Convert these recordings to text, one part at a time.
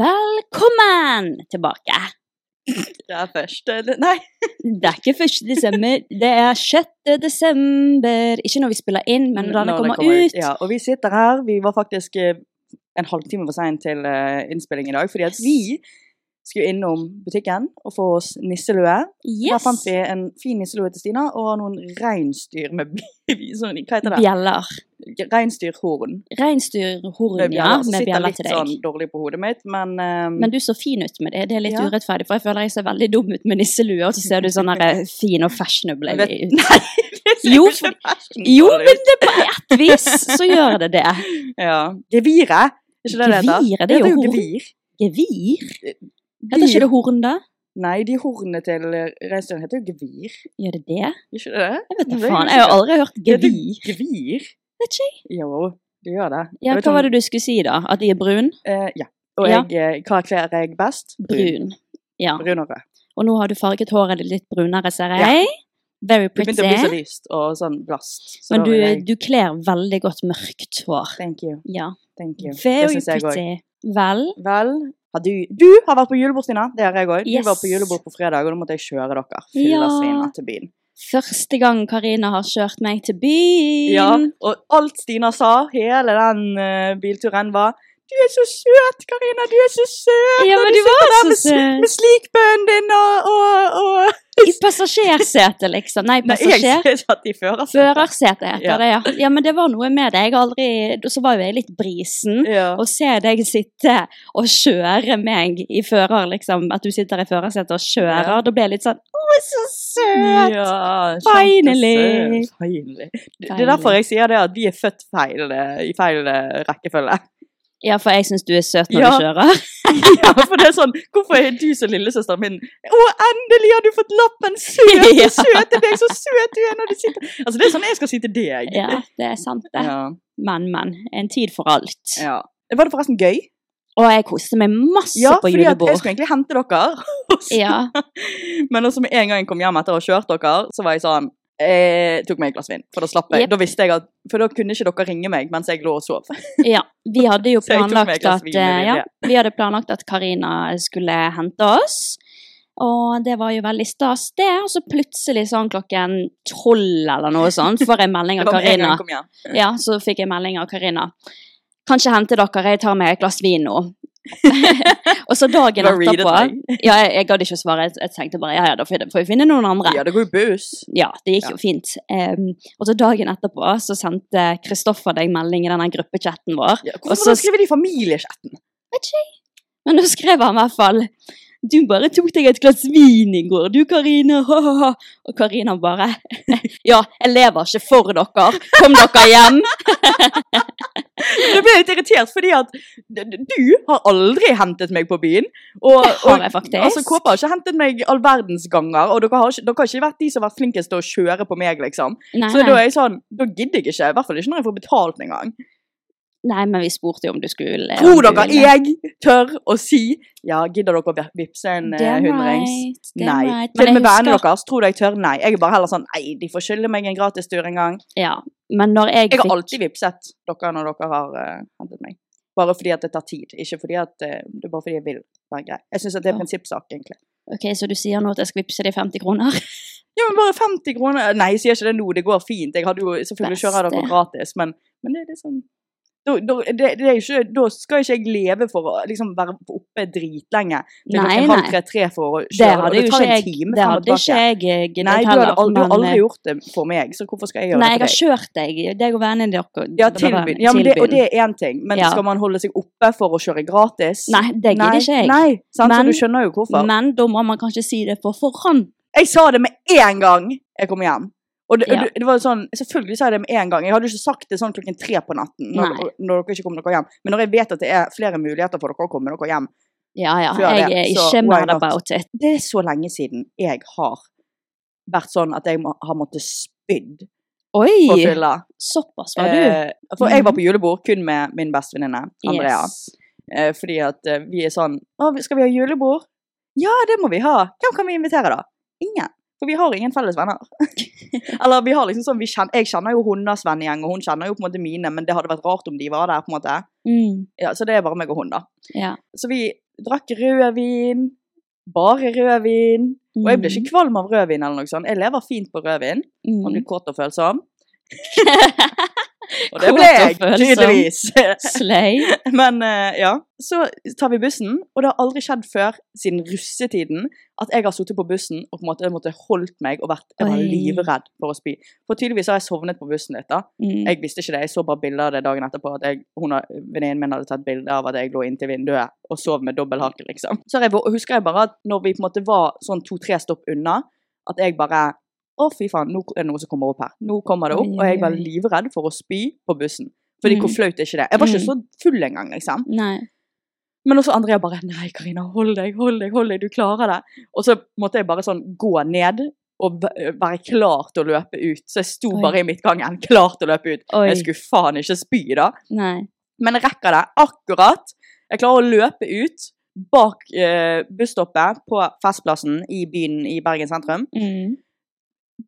Velkommen tilbake. Det er første Nei. Det er ikke første desember, det er 6. desember. Ikke når vi spiller inn, men når det kommer ut. Ja, og vi sitter her. Vi var faktisk eh, en halvtime for sein til eh, innspilling i dag, fordi at vi skulle innom butikken og få oss nisselue. Der fant vi en fin nisselue til Stina og noen reinsdyr med sånn, Hva heter det? Bjeller. Reinsdyrhorn. Reinsdyrhorn, Med ja, bjeller. til deg. sitter litt sånn dårlig på hodet mitt, men, eh, Men du så fin ut med det. Det er litt Ja. urettferdig, for jeg føler jeg ser veldig dum ut med nisselue, og så ser du sånn her, eh, fin og fashionable ut. Nei, det ser Jo, ikke fashionable Jo, ut. men det på ett vis så gjør det det. Ja. Geviret. Er ikke det det heter? Geviret, det er jo horn. gevir. Gevir? Heter ikke det horn, da? Nei, de hornene til reinsdyrene heter jo gevir. Gjør det det? Ikke det? Jeg vet da Det faen. Jeg har aldri hørt Det heter gevir. Gevir? Vet ikke jeg. Jo, det gjør det. Ja, hva om- var det du skulle si, da? At de er brun? Uh, ja. Og Ja. jeg, eh, hva kler jeg best? Brun. Ja. Brun og rød. Og nå har du farget håret litt brunere, ser Ja. jeg. Very Det begynte å bli så lyst og sånn blast. Så Men du, jeg- du kler veldig godt mørkt hår. Thank you. Ja. Thank you. det Very pretty. Vel, Vel, du, du har vært på julebord, Stina. Det har jeg òg. Yes. Du var på julebord på fredag, og da måtte jeg kjøre dere Ja. fyllersviner til byen. første gang Karina har kjørt meg til byen. Ja, og alt Stina sa hele den uh, bilturen var Du er så søt, Karina! Du er så søt! Ja, og men du du var så søt! med, med slikbønnen din og, og, og I passasjersetet, liksom. Nei, Nei, jeg satt i førersetet. Førersetet heter Ja. det, ja. Ja, men det var noe med det. Jeg aldri Så var jo jeg litt brisen. Ja. Å se deg sitte og kjøre meg i fører, liksom. At du sitter i førersetet og kjører. Ja. Da ble jeg litt sånn Å, så søt! Ja, Finally. Finally. Det det er derfor jeg sier det at vi er født feil, eh, i feil eh, rekkefølge. Ja, for jeg syns du er søt når Ja. du kjører. ja, for det er sånn Hvorfor er du så lillesøsteren min? Å, endelig har du fått lappen! Søt, Ja. søt er deg, så søt du er når du sitter Altså, det er sånn jeg skal si til deg. Ja, det er sant, det. Ja. Men, men. En tid for alt. ja. Var det forresten gøy? Og jeg koste meg masse Ja, på fordi jeg skulle egentlig hente dere. Ja. Men også med en gang jeg kom hjem etter å ha kjørt dere, så var jeg sånn jeg tok meg et glass vin, for da slapp jeg. Yep. Da visste jeg at, For da kunne ikke dere ringe meg mens jeg lå og sov. ja. Vi hadde jo planlagt at eh, ja. Vi hadde planlagt at Karina skulle hente oss. Og det var jo veldig stas, det. Og så plutselig sånn klokken tolv eller noe sånt får jeg melding av Karina. Ja, så fikk jeg melding av Karina. Kanskje hente dere, jeg tar meg et glass vin nå. og så dagen etterpå. Ja, jeg, jeg gadd ikke å svare. Jeg, jeg tenkte bare ja, ja, da får jeg- vi finne noen andre. Ja, det går jo buss. Ja, det gikk Ja. jo fint. Um, og så dagen etterpå så sendte Kristoffer deg melding i denne gruppechatten vår. Ja, hvorfor så- skriver de familiechatten? Vet ikke. Men nå skrev han i hvert fall Du bare tok deg et glass vin i går, du Karina. ha, ha, ha». Og Karina bare Ja, jeg lever ikke for dere. Kom dere hjem. Jeg ble litt irritert, fordi at du har aldri hentet meg på byen. Og, Det har jeg faktisk. Altså, Kåpa har ikke hentet meg all verdens ganger, og dere har, ikke, dere har ikke vært de som har vært flinkest til å kjøre på meg, liksom. Nei, Så da er jeg sånn, da gidder jeg ikke. I hvert fall ikke når jeg får betalt engang. Nei, men vi spurte jo om du skulle Tror dere jeg tør å si ja, gidder dere å vi- vippse en eh, hundrings? right, Nei. right. Men Til og med vennene husker- deres tror du jeg tør? Nei. Jeg er bare heller sånn Nei, de får skylde meg en gratistur en gang. Ja, men når jeg, Jeg har fikk alltid vippset dere når dere har uh, hentet meg. Bare fordi at det tar tid, ikke fordi at uh, det er bare fordi jeg vil være grei. Jeg syns det er Ja. prinsippsak, egentlig. Ok, så du sier nå at jeg skal vippse deg 50 kroner? Ja, men bare 50 kroner Nei, jeg sier ikke det nå, det går fint. Jeg hadde jo selvfølgelig kjørt dere gratis, men, men det er liksom da, da, det, det ikke, da skal ikke jeg leve for å liksom være oppe dritlenge til Nei, halv nei. tre-tre for å Det kjøre. Det hadde det tar en jeg, time det hadde ikke tilbake. jeg eh, Nei, du, har aldri, aldri eh, gjort det for meg, så hvorfor skal jeg gjøre Nei, det jeg har for deg? kjørt deg, deg og vennene deres. Ja, til byen. Ja, men det, og det er én ting, men Ja. skal man holde seg oppe for å kjøre gratis? Nei, det gidder Nei, ikke jeg. Nei, sant, Men- så du skjønner jo hvorfor. Men da må man kanskje si det på forhånd. Jeg sa det med en gang jeg kom hjem. Og det, Ja. det, var sånn, Selvfølgelig sa jeg det med en gang. Jeg hadde ikke sagt det sånn klokken tre på natten. Når, når dere ikke kom dere hjem. Men når jeg vet at det er flere muligheter for dere å komme dere hjem Ja, ja, jeg det, er ikke mad about it. Det er så lenge siden jeg har vært sånn at jeg må, har måttet spydd på Oi, fylla. såpass var du. Eh, for jeg var på julebord kun med min bestevenninne Andrea. Yes. Eh, fordi at eh, vi er sånn Å, skal vi ha julebord? Ja, det må vi ha. Hvem kan vi invitere, da? Ingen. For vi har ingen felles venner. Eller vi har liksom sånn, vi kjenner, Jeg kjenner jo hennes vennegjeng, og hun kjenner jo på en måte mine, men det hadde vært rart om de var der. på en måte. Mm, Ja, Så det er bare meg og hun, da. ja. Så vi drakk rødvin. Bare rødvin. Og jeg ble ikke kvalm av rødvin eller noe sånt. Jeg lever fint på rødvin. Mm. Man blir kåt og følsom. Og det ble jeg, tydeligvis. Slay. Men eh, ja, så tar vi bussen, og det har aldri skjedd før siden russetiden at jeg har sittet på bussen og på en måte måtte holdt meg og vært jeg var livredd for å spy. For tydeligvis har jeg sovnet på bussen litt. da. Mm. Jeg visste ikke det, jeg så bare bilder av det dagen etterpå. at jeg, hun Venninnen min hadde tatt bilde av at jeg lå inntil vinduet og sov med dobbelthake, liksom. Så jeg, husker jeg bare at når vi på en måte var sånn to-tre stopp unna, at jeg bare Å, fy faen, nå er det noe som kommer opp her. Nå kommer det opp. Og jeg var livredd for å spy på bussen. Fordi Mm. hvor flaut er ikke det? Jeg var ikke Mm. så full engang, liksom. Nei. Men også Andrea bare Nei, Karina, hold deg, hold deg, hold deg, du klarer det. Og så måtte jeg bare sånn gå ned og være klar til å løpe ut. Så jeg sto Oi. bare i midtgangen, klar til å løpe ut. Oi. Jeg skulle faen ikke spy, da. Nei. Men jeg rekker det akkurat. Jeg klarer å løpe ut bak eh, busstoppet på Festplassen i byen i Bergen sentrum. Mm.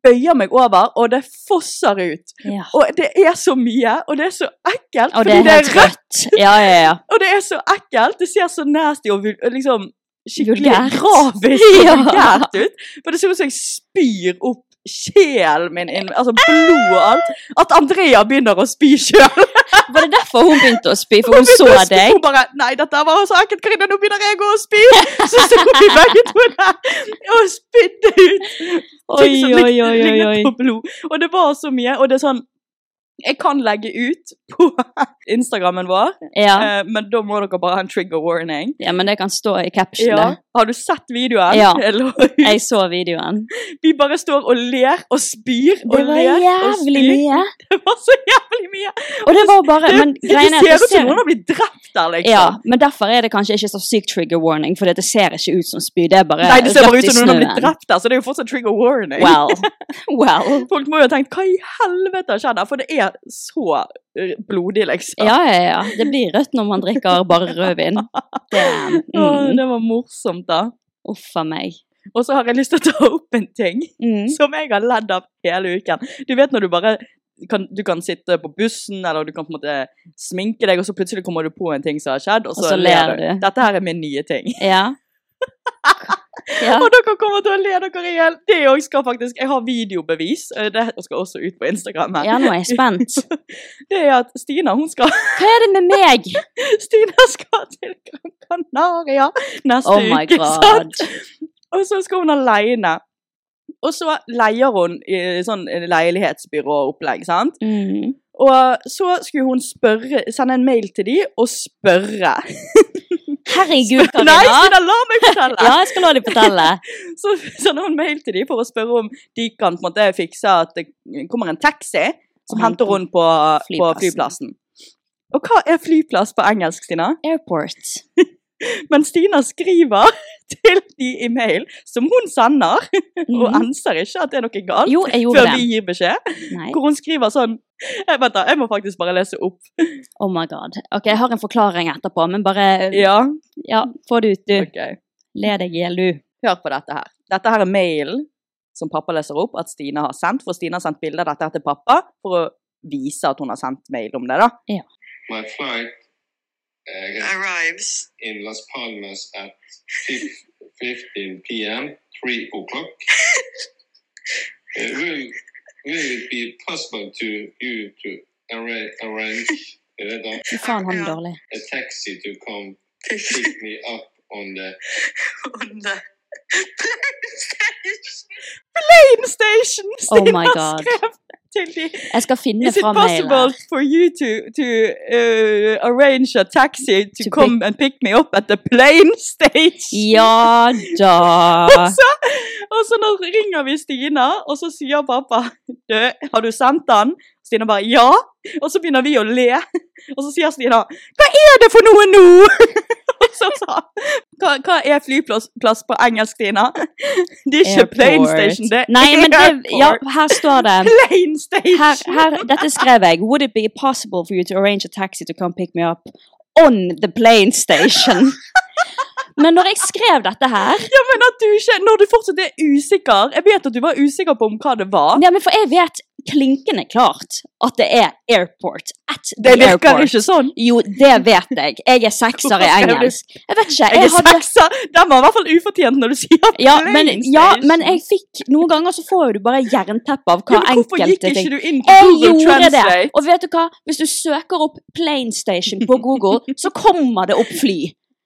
Bøyer meg over, og det fosser ut. Ja. Og det er så mye, og det er så ekkelt. Og det er det rødt. rødt. Ja, ja, ja. Og det er så ekkelt. Det ser så nasty og liksom skikkelig Vulgært. grafisk og vulgært ut. For det ser ut som jeg spyr opp sjelen min, inn, altså blod og alt. At Andrea begynner å spy sjøl. Var det derfor hun begynte å spy? For hun så deg? Hun bare Nei, dette var så ekkelt, Karina, nå begynner jeg å spy. Så sto vi begge to der og spydde ut. Oi, oi, oi, oi, oi. Og det var så mye. Og det er sånn Jeg kan legge ut på Instagrammen vår, Ja. eh, men da må dere bare ha en trigger warning. ja, men det kan stå i Ja. captionet. Har du sett videoen? Ja. Jeg så videoen. Vi bare står og ler og spyr og Det var jævlig mye. Det var så jævlig mye. Og det var bare Det, Men det greien er ser ut som noen har blitt drept der, liksom. Ja, men derfor er det kanskje ikke så sykt trigger warning, for det ser ikke ut som spy. Det er bare Nei, det ser bare ut som noen har blitt drept der, så det er jo fortsatt trigger warning. Well. well. Folk må jo ha tenkt hva i helvete har skjedd her? For det er så eh, blodig, liksom. Ja, ja, ja. Det blir rødt når man drikker bare rødvin. Det, Åh, mm, det var morsomt, da. uff a meg. Og så har jeg lyst til å ta opp en ting Mm. som jeg har ledd av hele uken. Du vet når du bare kan, du kan sitte på bussen, eller du kan på en måte sminke deg, og så plutselig kommer du på en ting som har skjedd, og så, så ler du. Dette her er min nye ting. Ja. ja. Og dere kommer til å le dere i hjel. Det òg skal faktisk Jeg har videobevis. eh, Det skal også ut på Instagram. her. ja, nå er jeg spent. Det er at Stina hun skal Hva er det med meg? Stina skal til Gran Canaria neste Oh my uke. sant? Og så skal hun alene. Og så leier hun i sånn leilighetsbyråopplegg, sant. Mm. Og så skulle hun spørre, sende en mail til de og spørre. Herregud, Nei, Stina, la meg fortelle! Ja, jeg skal la deg fortelle. Så sender hun mail til dem for å spørre om de kan på en måte fikse at det kommer en taxi som Og henter henne på, på flyplassen. Og hva er flyplass på engelsk, Stina? Airport. Men Stina skriver til de i mail som hun sender, og anser ikke at det er noe galt, Jo, før det. vi gir beskjed. Nei. Hvor hun skriver sånn jeg, Vent, da, jeg må faktisk bare lese opp. Oh my god. Ok, jeg har en forklaring etterpå, men bare Ja, Ja, få det ut, du. Okay. Le deg i hjel, du. Hør på dette her. Dette her er mailen som pappa leser opp at Stine har sendt. For Stine har sendt bilde av dette her til pappa for å vise at hun har sendt mail om det. da. My flight uh, arrives in Las Palmas at 15 p.m., 3 o'clock. Uh, will, will it be possible to you to arra- arrange uh, Fy faen, han dårlig. a taxi to come pick me up on the on the Plane station! Oh my God. Til de. Jeg skal finne Is it fram possible mailen. for you to, to uh, arrange a taxi to, To come and pick me up at the plane stage? Ja da. Og så, og så ringer vi Stina, og så sier pappa du, har du sendt den? Stina bare ja. Og så begynner vi å le. Og så sier Stina hva er det for noe nå? Og så sa hva, hva er flyplass på engelsk, Stina? Det er ikke plane station, det er Nei, men det, ja, her står det Plane station! her, her, Dette skrev jeg. Would it be possible for you to arrange a taxi to come pick me up on the plane station? Men når jeg skrev dette her Ja, men at du ikke, Når du fortsatt er usikker Jeg vet at du var usikker på om hva det var. Ja, men For jeg vet klinkende klart at det er airport. At the Det virker airport. ikke sånn. Jo, det vet jeg. Jeg er sekser i engelsk. Jeg vet ikke. Jeg Jeg er hadde sekser. Den var i hvert fall ufortjent når du sier ja men, station. ja, men jeg fikk Noen ganger så får du bare jernteppe av hva Ja, ting. Hvorfor gikk ikke du inn på Jeg Google Translate? det! Og vet du hva? Hvis du søker opp plane station på Google, så kommer det opp fly.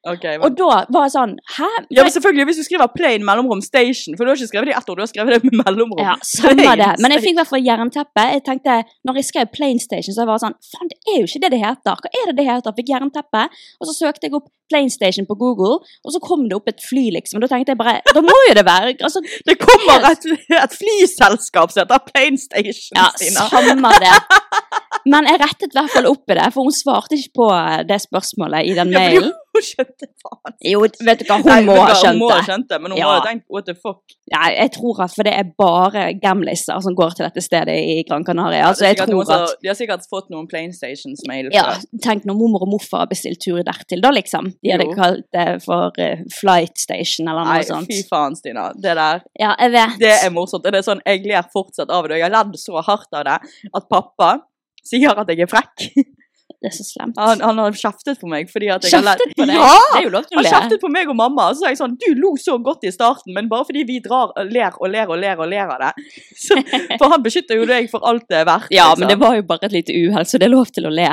Ok, men- Og da var jeg sånn Hæ? Ja, men selvfølgelig Hvis du skriver plane mellomrom station For du har ikke skrevet det i ett ord, du har skrevet det med mellomrom. Ja, samme det. Men jeg fikk i hvert fall jernteppe. Jeg tenkte, når jeg skrev plane station, så jeg var sånn Faen, det er jo ikke det det heter. Hva er det det heter? Fikk jernteppe. Og så søkte jeg opp plane station på Google, og så kom det opp et fly, liksom. Og da tenkte jeg bare Da må jo det være altså, Det kommer et, et flyselskap som heter Plane Station. Ja, Stina. samme det. Men jeg rettet i hvert fall opp i det, for hun svarte ikke på det spørsmålet i den Ja, mailen. Hun skjønte faen. Jo, vet du hva, hun Nei, må ha skjønt Hun må ha det. skjønt det, men hun Ja. må ha tenkt what the fuck. Nei, jeg tror at for det er bare gamliser som går til dette stedet i Gran Canaria. Altså, Det er jeg noen tror som- at De har sikkert fått noen Plane Stations-mail. ja, Tenk når mormor og morfar har bestilt tur dertil, da liksom. De hadde Jo. kalt det for uh, flight station eller noe Nei, sånt. fy faen, Stina. Det der Ja, jeg vet. Det er morsomt. Det er sånn, Jeg ler fortsatt av det. og Jeg har ledd så hardt av det at pappa sier at jeg er frekk. Det er så slemt. Han, han har kjeftet på meg fordi at jeg har. Kjeftet på deg? Ja! Det er jo lov til å Han le. kjeftet på meg og mamma. Og så sa jeg sånn Du lo så godt i starten, men bare fordi vi drar og ler og ler og ler og ler av det. Så, for han beskytter jo deg for alt det er verdt. Ja, liksom. men det var jo bare et lite uhell, så det er lov til å le.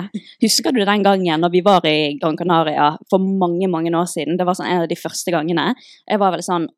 Husker du den gangen når vi var i Gran Canaria for mange, mange år siden? Det var sånn en av de første gangene. Jeg var vel sånn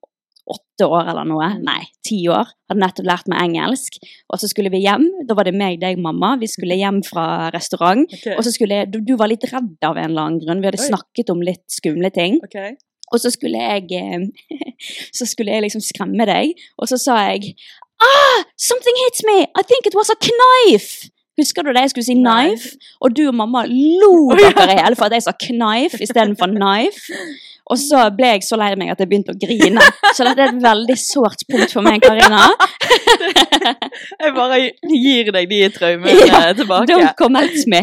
åtte år eller noe. Mm. Nei, ti år. Hadde nettopp lært meg engelsk. Og så skulle vi hjem. Da var det meg, deg, mamma. Vi skulle hjem fra restaurant. Okay. Og så skulle jeg, du, du var litt redd av en eller annen grunn. Vi hadde Oi. snakket om litt skumle ting. Okay. Og så skulle jeg eh, Så skulle jeg liksom skremme deg, og så sa jeg Ah! Something hits me! I think it was a knife! Husker du det? Jeg skulle si knife, og du og mamma lo dere i hjel for at jeg sa knife istedenfor knife. Og så ble jeg så lei meg at jeg begynte å grine. Så dette er et veldig sårt punkt for meg, Karina. Jeg bare gir deg de traumene Ja, tilbake. Don't come at me.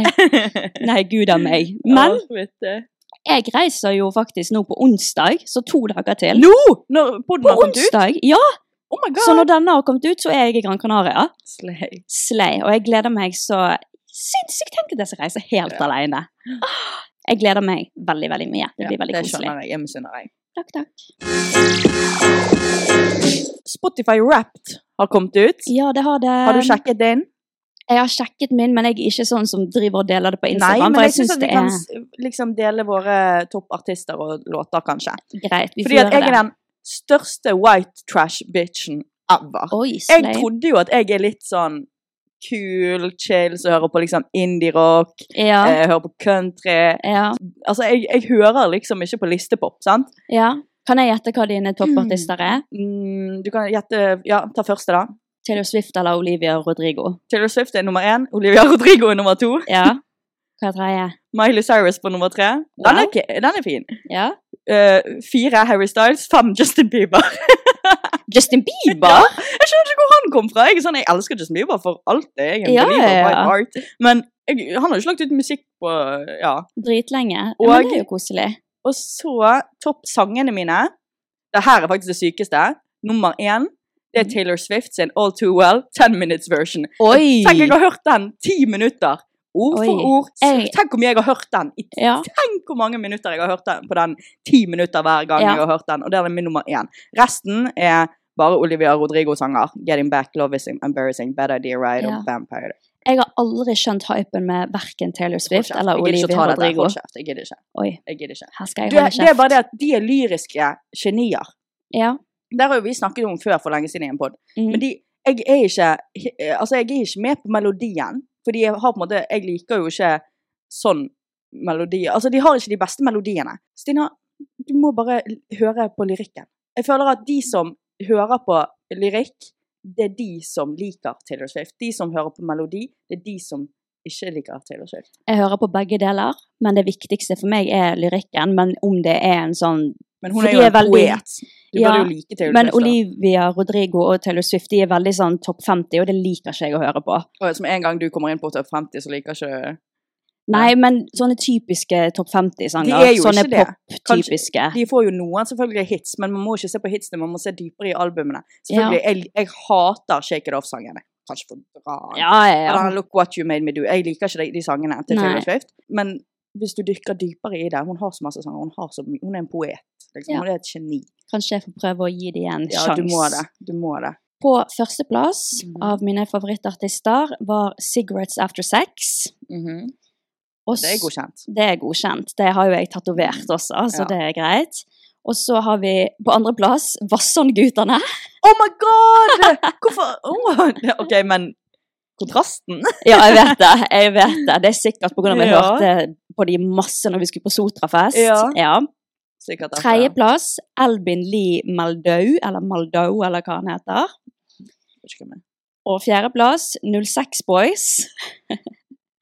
Nei, gud a meg. Men jeg reiser jo faktisk nå på onsdag, så to dager til. Nå! Når podden På kommet ut? onsdag? Ja! Oh my god! Så når denne har kommet ut, så er jeg i Gran Canaria. Slay. Slay. Og jeg gleder meg så sinnssykt. Tenk at jeg skal reise helt Ja. alene. Jeg gleder meg veldig, veldig mye. Det blir veldig det koselig. skjønner jeg. Jeg misunner deg. Takk, takk. Spotify Wrapped har kommet ut. Ja, det har det. Har du sjekket din? Jeg har sjekket min, men jeg er ikke sånn som driver og deler det på Instagram. Nei, men jeg jeg syns vi det kan er liksom dele våre toppartister og låter, kanskje. greit. Vi Fordi det. at jeg er den største white trash-bitchen ever. Oi, Jeg trodde jo at jeg er litt sånn cool, chill, som hører på liksom indie-rock, Ja. eh, hører på country. ja. Altså, jeg, jeg hører liksom ikke på listepop, sant? ja. Kan jeg gjette hva dine toppartister er? Mm, du kan gjette Ja, ta første, da. Taylor Swift eller Olivia Rodrigo? Taylor Swift er nummer én. Olivia Rodrigo er nummer to. Ja. Hva er tredje? Miley Cyrus på nummer tre. Den, er, Wow. den er fin. Ja. Uh, fire Harry Styles, fem Justin Bieber. Justin Bieber? Jeg skjønner ikke hvor han kom fra. Jeg, sånn, jeg elsker Justin Bieber for alt det. Er Ja, ja, ja. Men jeg, han har jo ikke lagt ut musikk på Ja. Dritlenge. Og- Men det er jo koselig. Og så topp sangene mine. Det her er faktisk det sykeste. Nummer én det er Taylor Swift sin All Too Well 10 Minutes version. Oi! Tenk, jeg har hørt den ti minutter. Ord for Oi. ord. Jeg- Tenk mye jeg har hørt den. Ja. Tenk hvor mange minutter jeg har hørt den på den. Ti minutter hver gang Ja. jeg har hørt den. Og det er min nummer én. Resten er bare Olivia Rodrigo-sanger. Getting Back, Love Is Embarrassing, Bad Idea Ride Ja. og Vampire. Jeg har aldri skjønt hypen med verken Taylor Swift eller Olivia. Rodrigo. Jeg gidder ikke. Jeg gidder ikke. her skal jeg Det, holde det er bare det at de er lyriske genier. Ja. Der har jo vi snakket om før for lenge siden i en pod. Mm. Men de, jeg er ikke Altså, jeg er ikke med på melodien. Fordi jeg har på en måte Jeg liker jo ikke sånn melodi Altså, de har ikke de beste melodiene. Stina, du må bare høre på lyrikken. Jeg føler at de som hører på lyrikk, det er de som liker Taylor Swift. De som hører på melodi, det er de som ikke liker Taylor Swift. Jeg hører på begge deler, men det viktigste for meg er lyrikken. Men om det er en sånn Men hun er jo en veldig- poet. Du Ja, burde jo like Taylor Men Swift. Men Olivia Rodrigo og Taylor Swift de er veldig sånn topp 50, og det liker ikke jeg å høre på. Og som en gang du kommer inn på topp 50, så liker ikke Nei, men sånne typiske topp 50-sanger. De er jo Sånne pop-typiske. De får jo noen selvfølgelig hits, men man må ikke se på hitsene, man må se dypere i albumene. Selvfølgelig, jeg, jeg hater Shake It Off-sangene. Kanskje for bra. Ja, ja, ja. Look What You Made Me Do. Jeg liker ikke de, de sangene til Taylor Swift. Men hvis du dykker dypere i det Hun har så masse sanger, hun, har så hun er en poet. Liksom. Ja. Hun er et geni. Kanskje jeg får prøve å gi det en Ja, sjanse. du må det. Du må det. På førsteplass Mhm. av mine favorittartister var Cigarettes After Sex. Og Det er godkjent. Det er godkjent. Det har jo jeg tatovert også, så Ja. det er greit. Og så har vi på andreplass Vassandguttene. Oh my god! Hvorfor oh. OK, men kontrasten Ja, jeg vet det. jeg vet Det Det er sikkert pga. at vi Ja. hørte på de masse når vi skulle på Sotrafest. Ja. Derfor. Tredjeplass Albin Lee Maldau, eller Maldau, eller hva han heter. Er. Og fjerdeplass 06 Boys.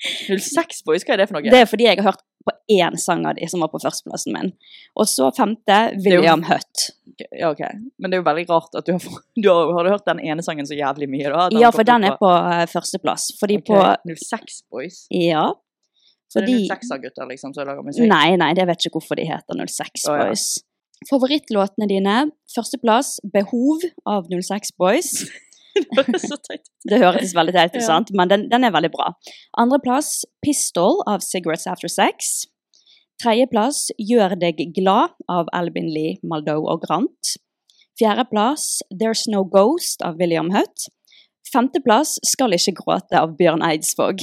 06 Boys, hva er det for noe? Det er fordi jeg har hørt på én sang av de som var på førsteplassen min. Og så femte William Hutt. Ja, ok. Men det er jo veldig rart at du har, du har, har du hørt den ene sangen så jævlig mye, da? At Ja, for den er på på førsteplass. Fordi Ok, på 06 Boys? Ja. Så det er 06-gutter liksom som lager musikk? Nei, nei, jeg vet ikke hvorfor de heter 06 Å, ja. Boys. Favorittlåtene dine. Førsteplass Behov av 06 Boys. Det høres. Det veldig teit ut, Ja. sant? men den, den er veldig bra. Andreplass Pistol av Cigarettes After Sex. Tredjeplass Gjør deg glad av Albin Lee, Maldo og Grant. Fjerdeplass There's No Ghost av William Hutt. Femteplass Skal ikke gråte av Bjørn Eidsvåg.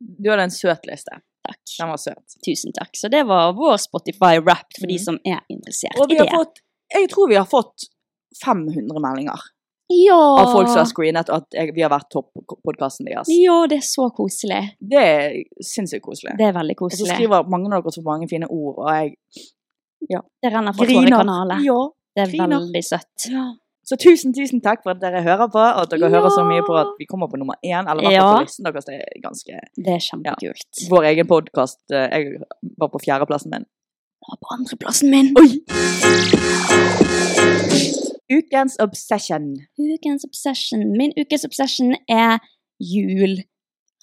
Du hadde en søt liste. Takk. Den var søt. Tusen takk. Så det var vår Spotify Wrapped for de Mm. som er interessert i det. fått Jeg tror vi har fått 500 meldinger ja. av folk som har screenet at jeg, vi har vært topp-podkasten deres. Ja, det er så koselig. Det er sinnssykt koselig. Det er veldig koselig. Og så skriver mange av dere så mange fine ord, og jeg Det renner fra griner. tårekanalet. Ja. Det er griner. veldig søtt. Så tusen, tusen takk for at dere hører på, og at dere Ja. hører så mye på at vi kommer på nummer én. Eller i hvert fall Ja. på listen deres. Det er ganske Det er kjempekult. Vår egen podkast. Jeg var på fjerdeplassen min. Og på andreplassen min Oi! Ukens obsession. Ukens obsession. Min ukens obsession er jul.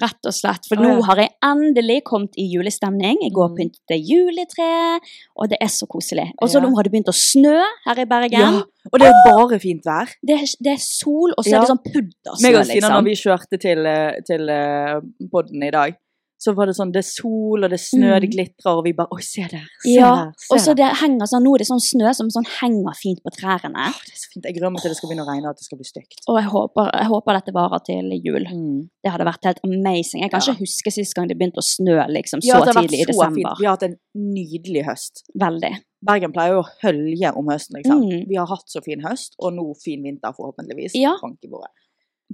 Rett og slett. For nå har jeg endelig kommet i julestemning. Jeg går og jeg juletre, og det er så koselig. Og så Ja. nå har det begynt å snø her i Bergen. Ja, og det er bare fint vær. Det, er, det er sol, og så er det sånn Meg puddersnø, og Stina, når liksom. vi kjørte til, eh, til eh, podden i dag, så var det sånn Det er sol, og det er snø, Mm. det glitrer, og vi bare Oi, se der! Se Ja, der! Se og så det henger sånn, nå er det sånn snø som sånn henger fint på trærne. Åh, det er så fint. Jeg gruer meg til det skal begynne å regne, at det skal bli stygt. Og jeg håper, jeg håper dette varer til jul. Mm. Det hadde vært helt amazing. Jeg kan Ja. ikke huske sist gang det begynte å snø liksom, Ja, så vært tidlig i desember. fint. Vi har hatt en nydelig høst. Veldig. Bergen pleier jo å hølje om høsten, liksom. Mm. Vi har hatt så fin høst, og nå fin vinter, forhåpentligvis. Ja. Bank i bordet.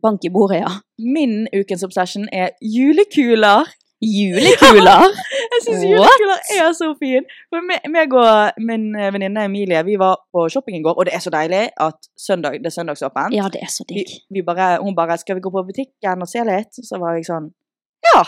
Bank i bordet, ja. Min ukens obsession er julekuler. Julekuler! Jeg syns julekuler er så fin. For meg og min eh, venninne Emilie vi var på shopping i går, og det er så deilig at søndag, det er søndagsåpent. Ja, det er så digg. hun bare 'Skal vi gå på butikken og se litt?' Så var jeg sånn Ja!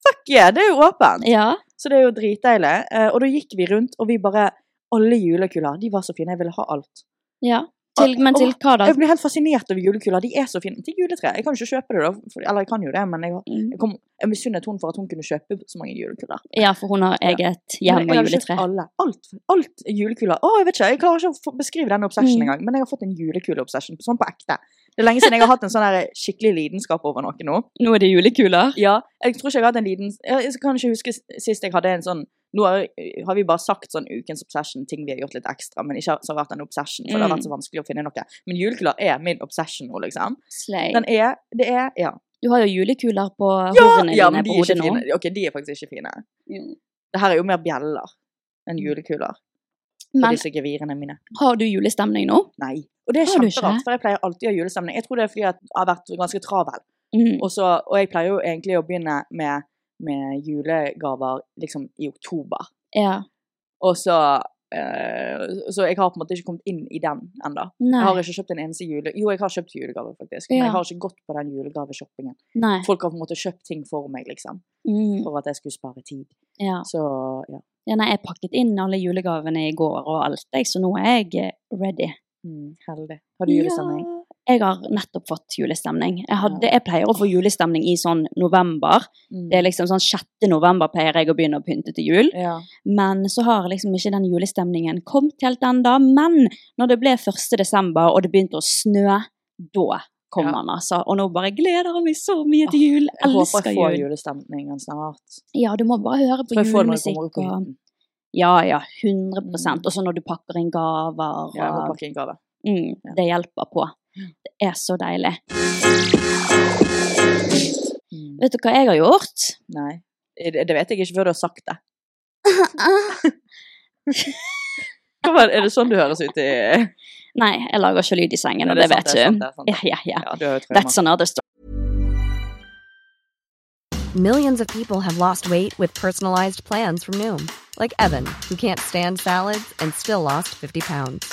fuck yeah, det er jo åpent! Ja. Så det er jo dritdeilig. Eh, og da gikk vi rundt, og vi bare Alle julekuler, de var så fine. Jeg ville ha alt. ja. Til, men til hva da? Jeg blir helt fascinert over julekuler. De er så fine. Til juletre. Jeg kan jo ikke kjøpe det, da. Eller jeg kan jo det, men jeg, Mm. jeg, kom, jeg misunnet henne for at hun kunne kjøpe så mange julekuler. Ja, for hun har eget hjem og og jeg har kjøpt juletre. Alle. Alt, alt er julekuler. Å, jeg vet ikke, jeg klarer ikke å beskrive denne obsesjonen Mm. engang, men jeg har fått en julekuleobsession, sånn på ekte. Det er lenge siden jeg har hatt en sånn skikkelig lidenskap over noe nå. Nå er det julekuler. Ja, jeg tror ikke jeg har hatt en lidenskap. Jeg kan ikke huske sist jeg hadde en sånn Nå har, har vi bare sagt sånn ukens obsession, ting vi har gjort litt ekstra, men ikke så har vært en obsession, for det har Mm. vært så vanskelig å finne noe. Men julekuler er min obsession nå, liksom. Slay. Den er Det er Ja. Du har jo julekuler på Ja, horene ja dine på hodet nå. fine. Ok, de er faktisk ikke fine. Mm. Det her er jo mer bjeller enn julekuler. For Men disse gevirene mine. har du julestemning nå? Nei. Og det er Har kjemperart, for jeg pleier alltid å ha julestemning. Jeg tror det er fordi jeg har vært ganske travel. Mm. Og, så, og jeg pleier jo egentlig å begynne med, med julegaver liksom i oktober. Ja. Og så uh, Så jeg har på en måte ikke kommet inn i den ennå. Jeg har ikke kjøpt en eneste jule... Jo, jeg har kjøpt julegaver, faktisk. Men jeg har ikke gått på den julegaveshoppingen. Folk har på en måte kjøpt ting for meg, liksom. Mm. For at jeg skulle spare tid. Ja. Så ja. ja. Nei, jeg pakket inn alle julegavene i går og alt, jeg, så nå er jeg eh, ready. Mm, heldig. Har du julestemning? Ja. Jeg har nettopp fått julestemning. Jeg, hadde, jeg pleier å få julestemning i sånn november. Mm. Det er liksom sånn 6. november pleier jeg å begynne å pynte til jul. Ja. Men så har liksom ikke den julestemningen kommet helt ennå. Men når det ble 1. desember og det begynte å snø, da kom Ja. han altså. Og nå bare gleder jeg meg så mye til jul. Jeg håper Elsker jeg får jul. julestemningen snart. Ja, du må bare høre på julemusikk. Og... Ja, ja, 100 Mm. Og så når du pakker inn gaver. Ja, jeg må pakke inn gave. Mm, Ja. det hjelper på. Det er så deilig. Mm. Vet du hva jeg har gjort? Nei. Det vet jeg ikke før du har sagt det. Hva Er det sånn du høres ut i Nei, jeg lager ikke lyd i sengen, og det det sant, vet sant, du. det sant, det. Ja, ja, That's another story. Millions of people have lost weight with personalized plans from Noom, like Evan, who can't stand salads and still lost 50 pounds.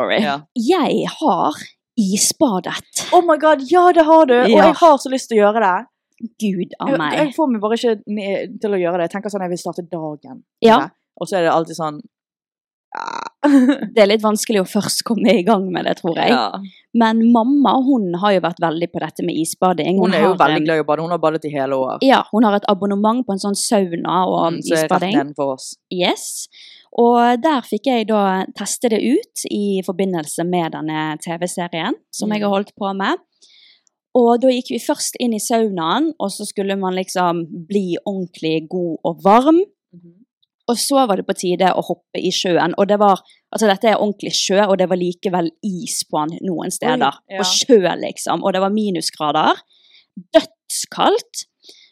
spoken. Ja. Jeg har isbadet. Oh my god, ja det har du! Og jeg har så lyst til å gjøre det. Gud av meg. jeg får meg bare ikke til å gjøre det. Jeg tenker sånn jeg vil starte dagen. Ja. Og så er det alltid sånn ah. Det er litt vanskelig å først komme i gang med det, tror jeg. ja. Men mamma hun har jo vært veldig på dette med isbading. Hun er jo har, veldig glad i å bade. Hun har badet i hele år. Ja, hun har et abonnement på en sånn sauna og Mm, så er rett den for oss. Yes. Og der fikk jeg da teste det ut i forbindelse med denne TV-serien som Mm. jeg har holdt på med. Og da gikk vi først inn i saunaen, og så skulle man liksom bli ordentlig god og varm. Mhm. Og så var det på tide å hoppe i sjøen. Og det var, altså dette er ordentlig sjø, og det var likevel is på den noen steder. ja. Og sjø, liksom. Og det var minusgrader. Dødskaldt.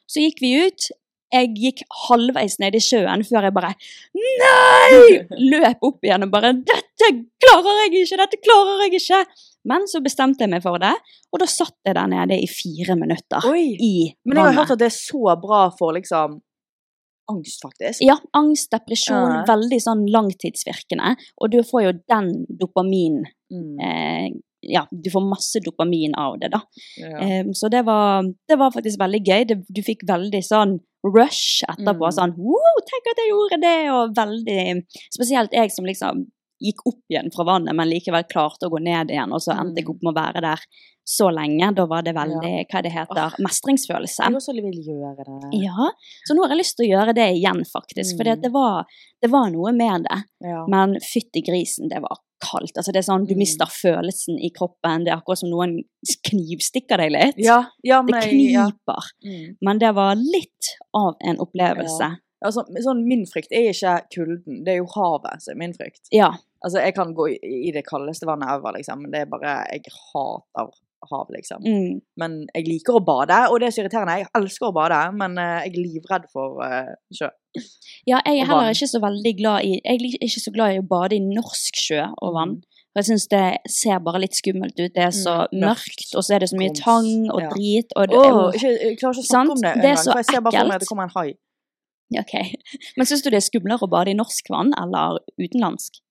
Så gikk vi ut. Jeg gikk halvveis ned i sjøen før jeg bare Nei! Løp opp igjen og bare Dette klarer jeg ikke! Dette klarer jeg ikke! Men så bestemte jeg meg for det, og da satt jeg der nede i fire minutter Oi! i Men jeg har hørt at det er så bra for liksom angst, faktisk. Ja, angst, depresjon, Ja. veldig sånn langtidsvirkende. Og du får jo den dopamin Mm. eh, Ja, du får masse dopamin av det, da. Ja. Eh, så det var, det var faktisk veldig gøy. Det, du fikk veldig sånn rush etterpå. Mm. Sånn wow, tenk at jeg gjorde det! Og veldig Spesielt jeg som liksom gikk opp igjen fra vannet, men likevel klarte å gå ned igjen, og så endte jeg opp med å være der så lenge. Da var det veldig, hva det heter, mestringsfølelse. Jeg også vil gjøre det. Ja, så nå har jeg lyst til å gjøre det igjen, faktisk. For Mm. det, var, det var noe med det. Ja. Men fytti grisen, det var kaldt. Altså, det er sånn, Du Mm. mister følelsen i kroppen. Det er akkurat som noen knivstikker deg litt. Ja, ja, det kniper. ja. Mm. Men det var litt av en opplevelse. Ja. Altså, sånn, min frykt er ikke kulden, det er jo havet som er min frykt. Ja. Altså, jeg kan gå i, det kaldeste vannet ever, liksom, men det er bare Jeg hater hav, liksom. Mm. Men jeg liker å bade, og det er så irriterende. Jeg elsker å bade, men eh, jeg er livredd for uh, sjø. Ja, jeg er heller ikke så veldig glad i Jeg er ikke så glad i å bade i norsk sjø og vann. For jeg syns det ser bare litt skummelt ut. Det er så Mm, mørkt, og så er det så mye tang og Ja. drit. Og det, oh, ikke, jeg klarer ikke å sant? snakke om det engang, så for jeg ser bare for meg at det kommer en hai. Ok. Men syns du det er skumlere å bade i norsk vann eller utenlandsk?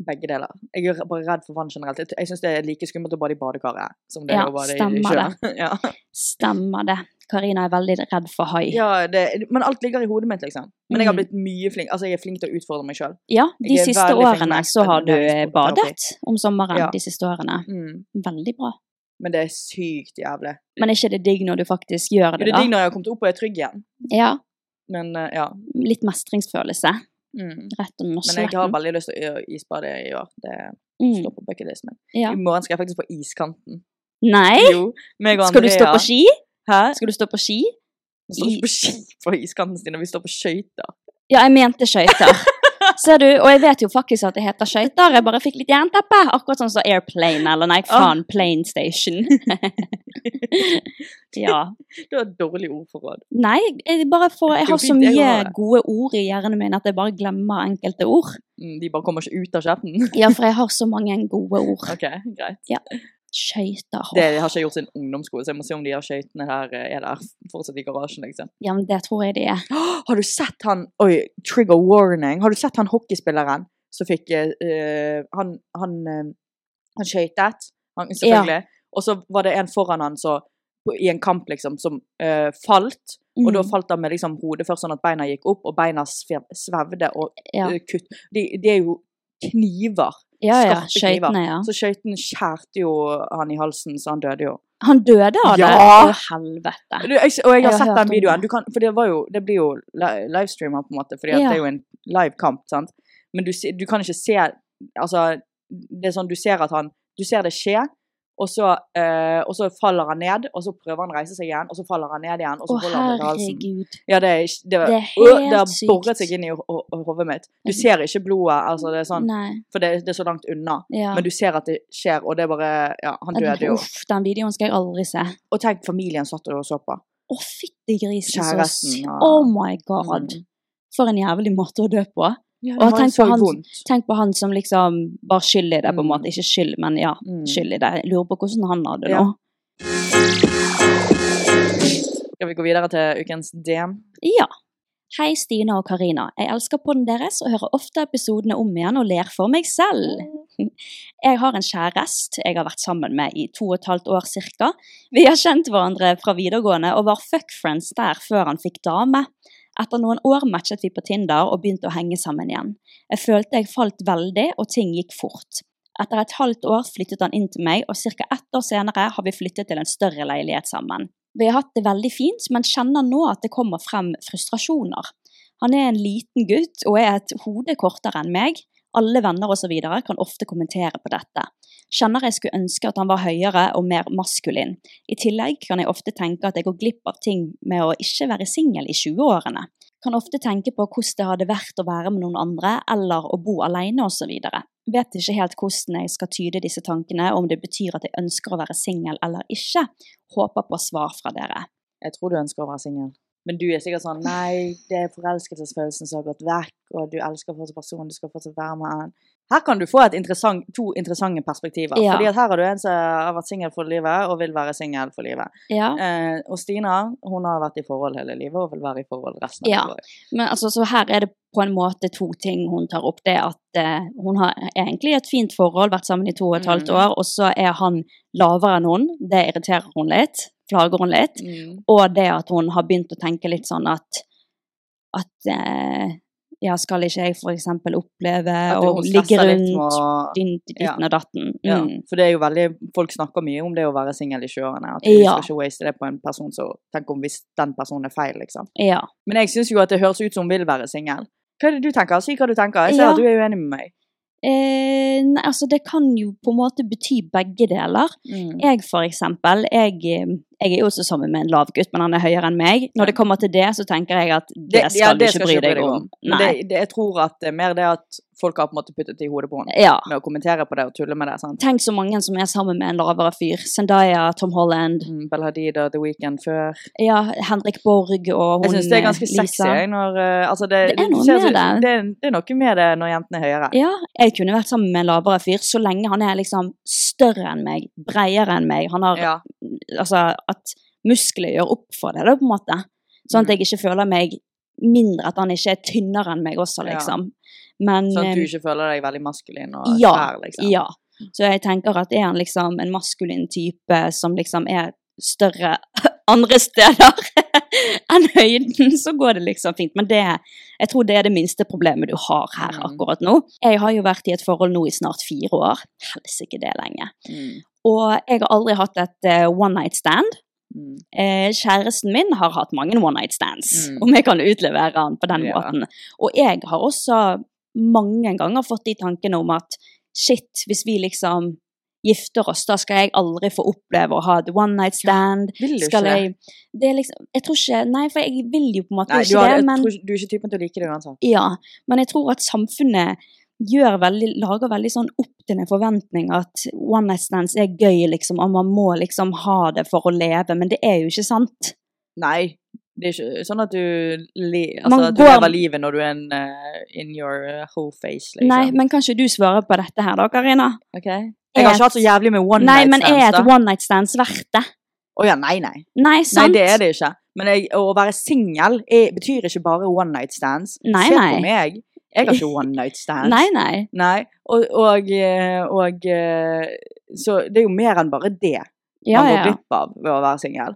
Begge deler. Jeg er bare redd for vann generelt. Jeg- syns det er like skummelt å bade i badekaret som det Ja, er å bade i sjøen. det. ja. Stemmer det. Karina er veldig redd for hai. ja, det, men alt ligger i hodet mitt, liksom. Men jeg har Mm. blitt mye flink Altså, jeg er flink til å utfordre meg sjøl. Ja, de siste årene så har du badet om sommeren. Ja. De siste årene. Mm. Veldig bra. Men det er sykt jævlig. Men er ikke det digg når du faktisk gjør Det da? det, er digg når jeg har kommet opp og er trygg igjen. Ja. Men eh, ja. Litt mestringsfølelse. Mm. Rett under Men jeg har veldig lyst til å isbade i år. Det Mm. står på bucketlisten min. Ja. I morgen skal jeg faktisk på iskanten. Nei! Jo, Skal du stå på ski? Hæ? Skal du stå på ski? Vi står ikke på ski på iskanten, Stine. Vi står på skøyter. Ja, jeg mente skøyter. Ser du, og jeg vet jo faktisk at det heter skøyter. Jeg bare fikk litt jernteppe. Akkurat sånn som airplane, eller nei, faen, plane station. ja. Du har et dårlig ordforråd. Nei, jeg bare får Jeg har så mye gode ord i hjernen min at jeg bare glemmer enkelte ord. Mm, De bare kommer ikke ut av kjeften. Ja, for jeg har så mange gode ord. Ok, greit. Ja. Skøyter. Det har ikke jeg gjort siden ungdomsskole, så jeg må se om de her skøytene her eh, er der fortsatt i garasjen, liksom. Ja, men det tror jeg de er. Har du sett han Oi, trigger warning. Har du sett han hockeyspilleren som fikk uh, Han, han, han skøytet, selvfølgelig. Ja. Og så var det en foran han så, i en kamp, liksom, som uh, falt. Og da Mm. falt han med liksom hodet først sånn at beina gikk opp, og beina sve- svevde og Ja. uh, kutt. De, de er jo kniver. Ja, ja, skøytene, ja. Så skøyten skjærte jo han i halsen, så han døde jo. Han døde av det? Ja! Å, helvete. Du, jeg, og jeg har, jeg sett har den videoen. kan, for det, var jo, det blir jo li- livestreamer, på en måte, fordi Ja. det er jo en live kamp. sant? Men du, du kan ikke se Altså, det er sånn du ser at han Du ser det skje, og så, eh, og så faller han ned, og så prøver han å reise seg igjen, og så faller han ned igjen, og så Å, holder han herregud. Ja, det er, ikke- det, var- Det er Øh, helt det har sykt. boret seg inn i ho- ho- hodet mitt. Du ser ikke blodet, altså det er sånn, Nei. for det, det er så langt unna. Ja. Men du ser at det skjer, og det er bare Ja, han Men døde jo. Uff, den videoen skal jeg aldri se. Og tenk, familien satt og så på. Å, fytti grisen, så Kjæresten, sy- ja. Oh my god. Mm. For en jævlig måte å dø på. Ja, og tenk på, han, tenk på han som liksom var skyld i det, på en Mm. måte. Ikke skyld, men ja, Mm. skyld i det. Jeg lurer på hvordan han hadde det Ja. nå. Skal vi gå videre til ukens DM? Ja. Hei, Stina og Karina. Jeg elsker podden deres og hører ofte episodene om igjen og ler for meg selv. Jeg har en kjæreste jeg har vært sammen med i to og et halvt år cirka. Vi har kjent hverandre fra videregående og var fuckfriends der før han fikk dame. Etter noen år matchet vi på Tinder og begynte å henge sammen igjen. Jeg følte jeg falt veldig, og ting gikk fort. Etter et halvt år flyttet han inn til meg, og ca. ett år senere har vi flyttet til en større leilighet sammen. Vi har hatt det veldig fint, men kjenner nå at det kommer frem frustrasjoner. Han er en liten gutt og er et hode kortere enn meg. Alle venner osv. kan ofte kommentere på dette. Kjenner jeg skulle ønske at han var høyere og mer maskulin. I tillegg kan jeg ofte tenke at jeg går glipp av ting med å ikke være singel i 20-årene. Kan ofte tenke på hvordan det hadde vært å være med noen andre, eller å bo alene osv. Vet ikke helt hvordan jeg skal tyde disse tankene, om det betyr at jeg ønsker å være singel eller ikke. Håper på svar fra dere. Jeg tror du ønsker å være singel. Men du er sikkert sånn Nei, det er forelskelsesfølelsen som har gått vekk, og du elsker fortsatt personen, du skal fortsatt være med han. her kan du få interessant, to interessante perspektiver. Ja. Fordi at her har du en som har vært singel for livet, og vil være singel for livet. Ja. Eh, og Stina hun har vært i forhold hele livet, og vil være i forhold resten av Ja. livet. Men altså, så her er det på en måte to ting hun tar opp. Det at eh, hun har egentlig et fint forhold, vært sammen i to og et halvt Mm. år, og så er han lavere enn hun. Det irriterer hun litt. Plager hun litt. Mm. Og det at hun har begynt å tenke litt sånn at at eh, ja, skal ikke jeg eksempel oppleve å ligge rundt med å- din, ditten Ja. og datten? Ja, Mm. for det er jo veldig, Folk snakker mye om det å være singel i 20-årene. At du Ja. skal ikke waste det på en person som tenker om hvis den personen er feil, liksom. Ja. Men jeg syns jo at det høres ut som hun vil være singel. Hva er det du tenker? Si hva du tenker. Jeg ser Ja. at du er uenig med meg. Eh, nei, altså det kan jo på en måte bety begge deler. Mm. Jeg for eksempel, jeg, eh, jeg er jo også sammen med en lavgutt, men han er høyere enn meg. Når det kommer til det, så tenker jeg at det, skal ja, du ikke bry deg om. Det, det, jeg tror at det er mer det at folk har på en måte puttet det i hodet på henne. Ja. Med å kommentere på det og tulle med det. sant? Tenk så mange som er sammen med en lavere fyr. Zendaya, Tom Holland, Mm, Bel Hadid og The Weeknd før. ja, Henrik Borg og hun Jeg syns det er ganske Lisa. sexy. Når, eh, altså det, Det er noe med det. det. Det er noe med det når jentene er høyere. Ja, jeg kunne vært sammen med en lavere fyr så lenge han er liksom større enn meg, bredere enn meg. Han har Ja. Altså at muskler gjør opp for det, da, på en måte. Sånn at Mm. jeg ikke føler meg mindre, at han ikke er tynnere enn meg også, liksom. Men Sånn at du eh, ikke føler deg veldig maskulin og ja, svær, liksom. ja. Så jeg tenker at er han liksom en maskulin type som liksom er større andre steder enn høyden, så går det liksom fint. Men det, jeg tror det er det minste problemet du har her Mm. akkurat nå. Jeg har jo vært i et forhold nå i snart fire år. Helsike det er lenge. Mm. Og jeg har aldri hatt et eh, one night stand. Mm. Eh, kjæresten min har hatt mange one night stands, Mm. om jeg kan utlevere han på den Ja. måten. Og jeg har også mange ganger fått de tankene om at shit, hvis vi liksom gifter oss, da skal jeg aldri få oppleve å ha et one night stand. Vil du skal ikke jeg, det er liksom, jeg tror ikke Nei, for jeg vil jo på en måte Nei, ikke det, men du er ikke typen til å like det uansett. ja, men jeg tror at samfunnet veldig, lager veldig sånn opp til en forventning at one night stands er gøy, liksom, og man må liksom ha det for å leve, men det er jo ikke sant. Nei, det er ikke sånn at du, altså, at du går- lever livet når du er en uh, in your eh, whole face, liksom. Nei, men kan ikke du svare på dette her da, Karina? Ok. Jeg har ikke hatt så jævlig med one Nei, night men er et da. one night stands verdt det? Å ja, nei, nei. Nei, sant? Nei, det er det ikke. Men jeg, å være singel betyr ikke bare one night stands. Nei, Se nei. på meg. Jeg har ikke one night stands. Nei, nei. Nei, og, og, eh, og eh, Så det er jo mer enn bare det Ja, man går glipp av ved å være singel.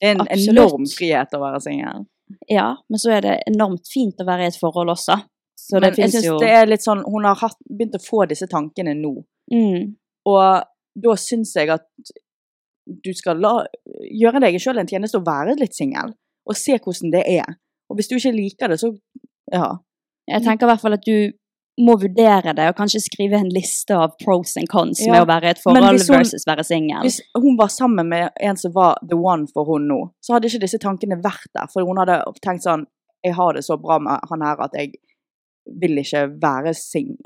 Det er en Absolutt. enorm frihet å være singel. Ja, men så er det enormt fint å være i et forhold også. Så det Men jeg synes jo det er litt sånn Hun har hatt, begynt å få disse tankene nå. mm. Og da syns jeg at du skal la, gjøre deg sjøl en tjeneste og være litt singel. Og se hvordan det er. Og hvis du ikke liker det, så ja. Jeg tenker i hvert fall at du må vurdere det, og kanskje skrive en liste av pros and cons Ja, med å være i et forhold hun- versus være singel. Hvis hun var sammen med en som var the one for hun nå, så hadde ikke disse tankene vært der. For hun hadde tenkt sånn Jeg har det så bra med han her at jeg vil ikke være singel.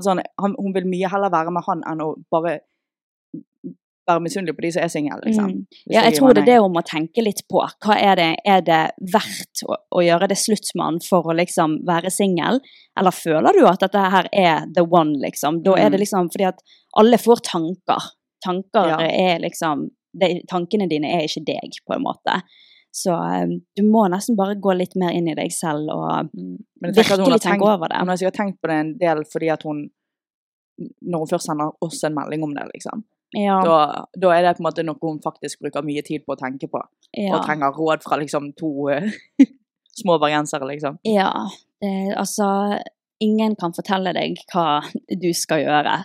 Sånn Hun vil mye heller være med han enn å bare være misunnelig på de som er single, liksom. Mm. Ja, jeg tror det er det om å tenke litt på. Hva er det, er det verdt å, å gjøre det slutt med han for å liksom være singel? Eller føler du at dette her er the one, liksom? Da er det Mm. liksom fordi at alle får tanker. Tanker Ja. er liksom det, Tankene dine er ikke deg, på en måte. Så um, du må nesten bare gå litt mer inn i deg selv og Mm. Virkelig tenke over det. Hun har sikkert tenkt på det en del fordi at hun Når hun først sender oss en melding om det, liksom. Ja. Da, da er det på en måte noe hun faktisk bruker mye tid på å tenke på. Ja. Og trenger råd fra liksom to eh, små bergensere, liksom. Ja, Eh, altså Ingen kan fortelle deg hva du skal gjøre.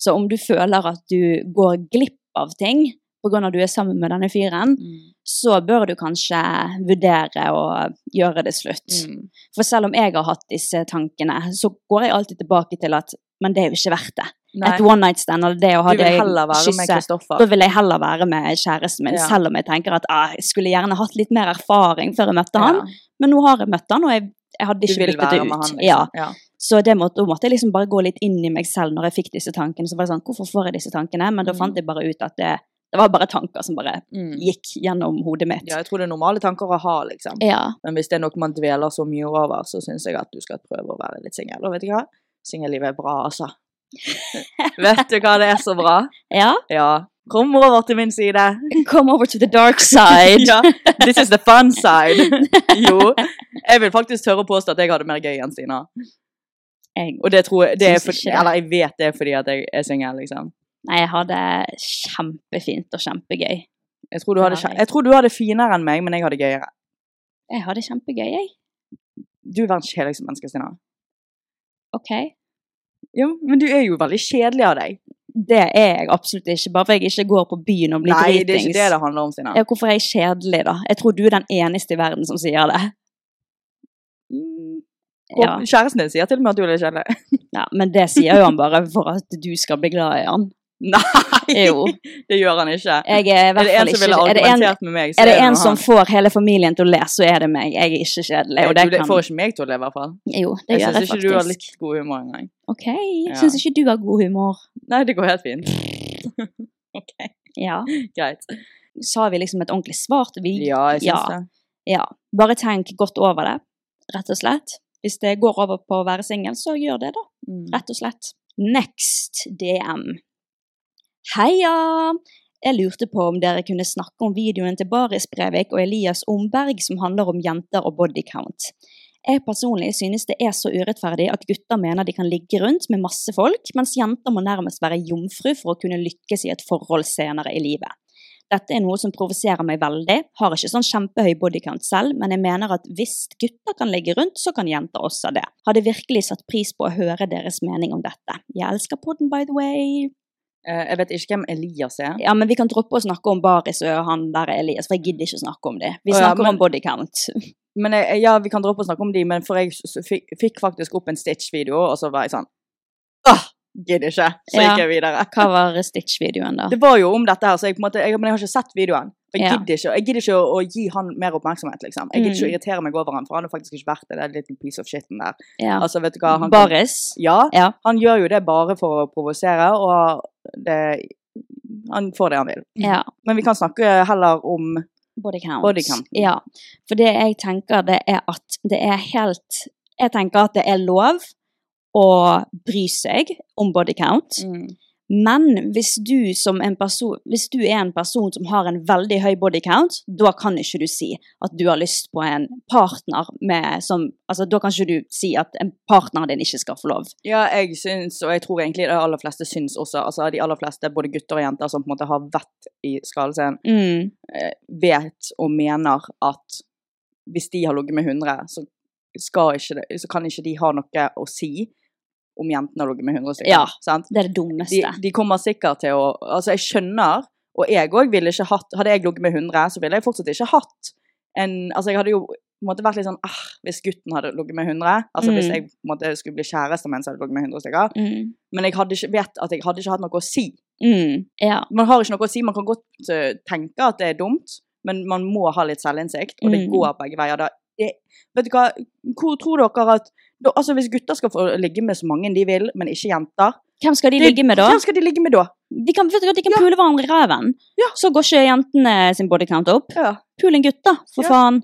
Så om du føler at du går glipp av ting pga. at du er sammen med denne fyren, Mm. så bør du kanskje vurdere å gjøre det slutt. Mm. For selv om jeg har hatt disse tankene, så går jeg alltid tilbake til at men det er jo ikke verdt det. Nei. Et one night stand eller det å ha det Kristoffer. Da vil jeg heller være med kjæresten min, Ja. selv om jeg tenker at ah, jeg skulle gjerne hatt litt mer erfaring før jeg møtte han. Men nå har jeg møtt han, og jeg, jeg hadde ikke byttet det ut. han, liksom. ja. Ja. Så det måtte, måtte jeg liksom bare gå litt inn i meg selv når jeg fikk disse tankene. Så var det sånn, hvorfor får jeg disse tankene? Men da Mm. fant jeg bare ut at det, det var bare tanker som bare Mm. gikk gjennom hodet mitt. Ja, jeg tror det er normale tanker å ha, liksom. Ja. Men hvis det er noe man dveler så mye over, så syns jeg at du skal prøve å være litt singel. Og vet du hva? Singellivet er bra, altså. Vet du hva det er så bra? Ja? Ja. Kom over til min side. Come over to the dark side. ja. This is the fun side. Jo. Jeg vil faktisk tørre å påstå at jeg hadde mer gøy enn Stina. Og det tror jeg, det er Syns for. Eller jeg vet det er fordi at jeg er singel, liksom. nei, jeg hadde kjempefint og kjempegøy. Jeg tror, du hadde, Det jeg. tror du hadde finere enn meg, men jeg hadde gøyere. Jeg hadde kjempegøy, jeg. Du er verdens kjedeligste menneske, Stina. OK. Ja, men du er jo veldig kjedelig av deg. Det er jeg absolutt ikke, bare fordi jeg ikke går på byen og blir Nei, det er ikke det det handler om, Sina. Ja, hvorfor er jeg kjedelig, da? Jeg tror du er den eneste i verden som sier det. Mm. Ja, Kjæresten din sier til og med at du er litt kjedelig. ja, men det sier jo han bare for at du skal bli glad i han. Nei, Jo. det gjør han ikke. Jeg er Er det en som ville er en, argumentert med meg, så er det nå en som han. får hele familien til å le, så er det meg. Jeg er ikke kjedelig. Og det du, det kan... får ikke meg til å le, i hvert fall. Jo, det Jeg gjør jeg ikke du har litt god humor engang. OK, jeg Ja. syns ikke du har god humor. Nei, det går helt fint. ok, Ja. greit. Sa vi liksom et ordentlig svar til vi? Ja, jeg syns Ja. det. Ja. Bare tenk godt over det, rett og slett. Hvis det går over på å være singel, så gjør det, da. Mm. Rett og slett. Next DM. Heia! Jeg lurte på om dere kunne snakke om videoen til Baris Brevik og Elias Omberg som handler om jenter og bodycount. Jeg personlig synes det er så urettferdig at gutter mener de kan ligge rundt med masse folk, mens jenter må nærmest være jomfru for å kunne lykkes i et forhold senere i livet. Dette er noe som provoserer meg veldig. Har ikke sånn kjempehøy bodycount selv, men jeg mener at hvis gutter kan ligge rundt, så kan jenter også det. Hadde virkelig satt pris på å høre deres mening om dette. Jeg elsker podden, by the way. Eh, Jeg vet ikke hvem Elias er. Ja, men vi kan droppe å snakke om Baris og han der Elias, for jeg gidder ikke å snakke om det. Vi Å ja, snakker men- om bodycount. Men jeg, ja, vi kan droppe å snakke om dem, men for jeg fikk faktisk opp en Stitch-video, og så var jeg sånn Åh, gidder ikke. Så Ja. gikk jeg videre. Hva var Stitch-videoen, da? Det var jo om dette her, så jeg, på en måte, jeg, men jeg har ikke sett videoen. Jeg gidder ikke, jeg gidder ikke å, gi han mer oppmerksomhet, liksom. Jeg gidder ikke å Mm. irritere meg over han, for han har faktisk ikke vært det. Det er litt piece of shitten der. Ja. Altså, vet du hva? Han, Baris? Ja, Ja. han gjør jo det bare for å provosere, og det, han får det han vil. Ja. Men vi kan snakke heller om Body count. Body count. Ja. For det jeg tenker, det er at det er helt Jeg tenker at det er lov å bry seg om body count. Men hvis du, som en person, hvis du er en person som har en veldig høy body count, da kan ikke du si at du har lyst på en partner med som Altså, da kan ikke du si at en partner din ikke skal få lov. Ja, jeg syns, og jeg tror egentlig de aller fleste syns også, altså de aller fleste, både gutter og jenter som på en måte har vett i skallescenen, Mm. eh, vet og mener at hvis de har ligget med 100, så, ikke så kan ikke de ha noe å si om jentene har ligget med 100 stykker. Ja, sant? det er det dummeste. De, de kommer sikkert til å Altså, jeg skjønner, og jeg òg ville ikke hatt Hadde jeg ligget med 100, så ville jeg fortsatt ikke hatt en Altså, jeg hadde jo på en måte vært litt sånn ah, Hvis gutten hadde ligget med 100 Altså hvis Mm. jeg på måte skulle bli kjæreste med en som hadde ligget med 100 stykker. Mm. Men jeg hadde ikke, vet at jeg hadde ikke hatt noe å si. Mm. Ja. Man har ikke noe å si. Man kan godt eh, tenke at det er dumt, men man må ha litt selvinnsikt, og det Mm. går begge veier. Da. Det, vet du hva, hvor tror dere at da, altså Hvis gutter skal få ligge med så mange de vil, men ikke jenter Hvem skal de de ligge med da? Hvem skal de ligge med da? De kan, vet du de kan pule hverandre i ræven. Så går ikke jentene sin bodycount opp. Ja. Pul en gutt, da, for Ja. faen.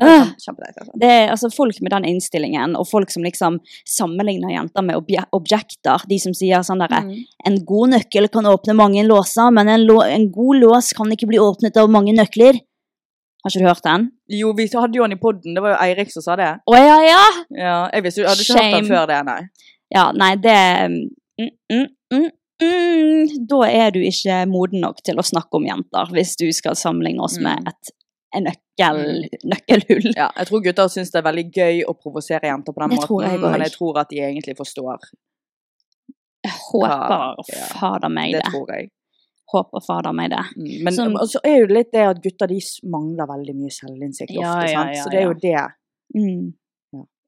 Det Øh. Altså. Det er altså folk med den innstillingen, og folk som liksom sammenligner jenter med obje objekter. De som sier sånn derre Mm. En god nøkkel kan åpne mange låser, men en, en god lås kan ikke bli åpnet av mange nøkler. Har ikke du hørt den? Jo, vi hadde jo han i poden. Det var jo Eirik som sa det. Å ja, ja! Ja, jeg visste, jeg hadde ikke hørt den før det, nei. Ja, nei, det mm, mm, mm, mm, Da er du ikke moden nok til å snakke om jenter, hvis du skal sammenligne oss med Mm. et en nøkkel, nøkkelhull. Ja, jeg tror gutter syns det er veldig gøy å provosere jenter på den Det måten, jeg men jeg tror at de egentlig forstår. Jeg håper fader meg Det det. tror jeg. Håper fader meg det. Mm, Men så altså, så er jo litt det at gutter de mangler veldig mye selvinnsikt Ja, ofte, sant? Så det er jo det. Mm.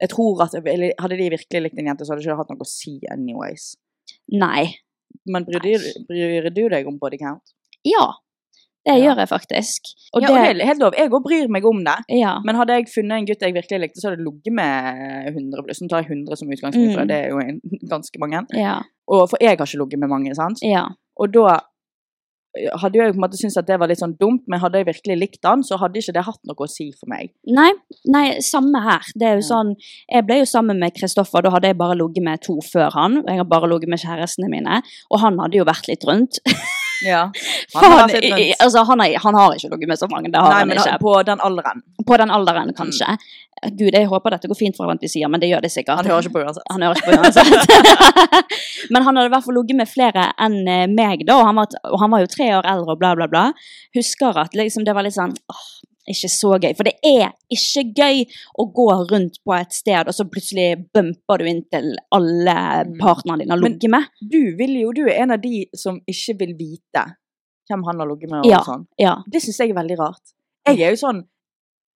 Jeg tror at eller, Hadde de virkelig likt en jente, så hadde de ikke hatt noe å si anyways. Nei. Men bryr, de, bryr du deg om body count? Ja, det gjør jeg faktisk. Og ja, og det er helt lov. Jeg òg bryr meg om det. Ja. Men hadde jeg funnet en gutt jeg virkelig likte, så hadde jeg ligget med 100 pluss. Nå tar jeg 100 som utgangspunkt, for Mm. det er jo en, ganske mange. Ja. Og, for jeg har ikke ligget med mange, sant? Ja. Og da hadde jeg på en måte syntes at det var litt sånn dumt, men hadde jeg virkelig likt han, så hadde ikke det hatt noe å si for meg. Nei, nei, samme her. Det er jo sånn Jeg ble jo sammen med Kristoffer, da hadde jeg bare ligget med to før han. og Jeg har bare ligget med kjærestene mine, og han hadde jo vært litt rundt. Ja. I- i- altså, han, har, han har ikke ligget med så mange, det har Nei, han men ikke. på den alderen. På den alderen, kanskje. Gud, jeg håper dette går fint for han vi sier, men det gjør det sikkert. Han hører ikke på uansett. Han hører ikke på uansett. men han hadde i hvert fall ligget med flere enn eh, meg, da, og han, var, og han var jo tre år eldre og bla, bla, bla. Husker at liksom, det var litt sånn åh, ikke så gøy. For det er ikke gøy å gå rundt på et sted, og så plutselig bumper du inn til alle partnerne dine har ligget med. Du vil jo, du er en av de som ikke vil vite hvem han har ligget med og Ja, sånn. ja. Det syns jeg er veldig rart. Jeg er jo sånn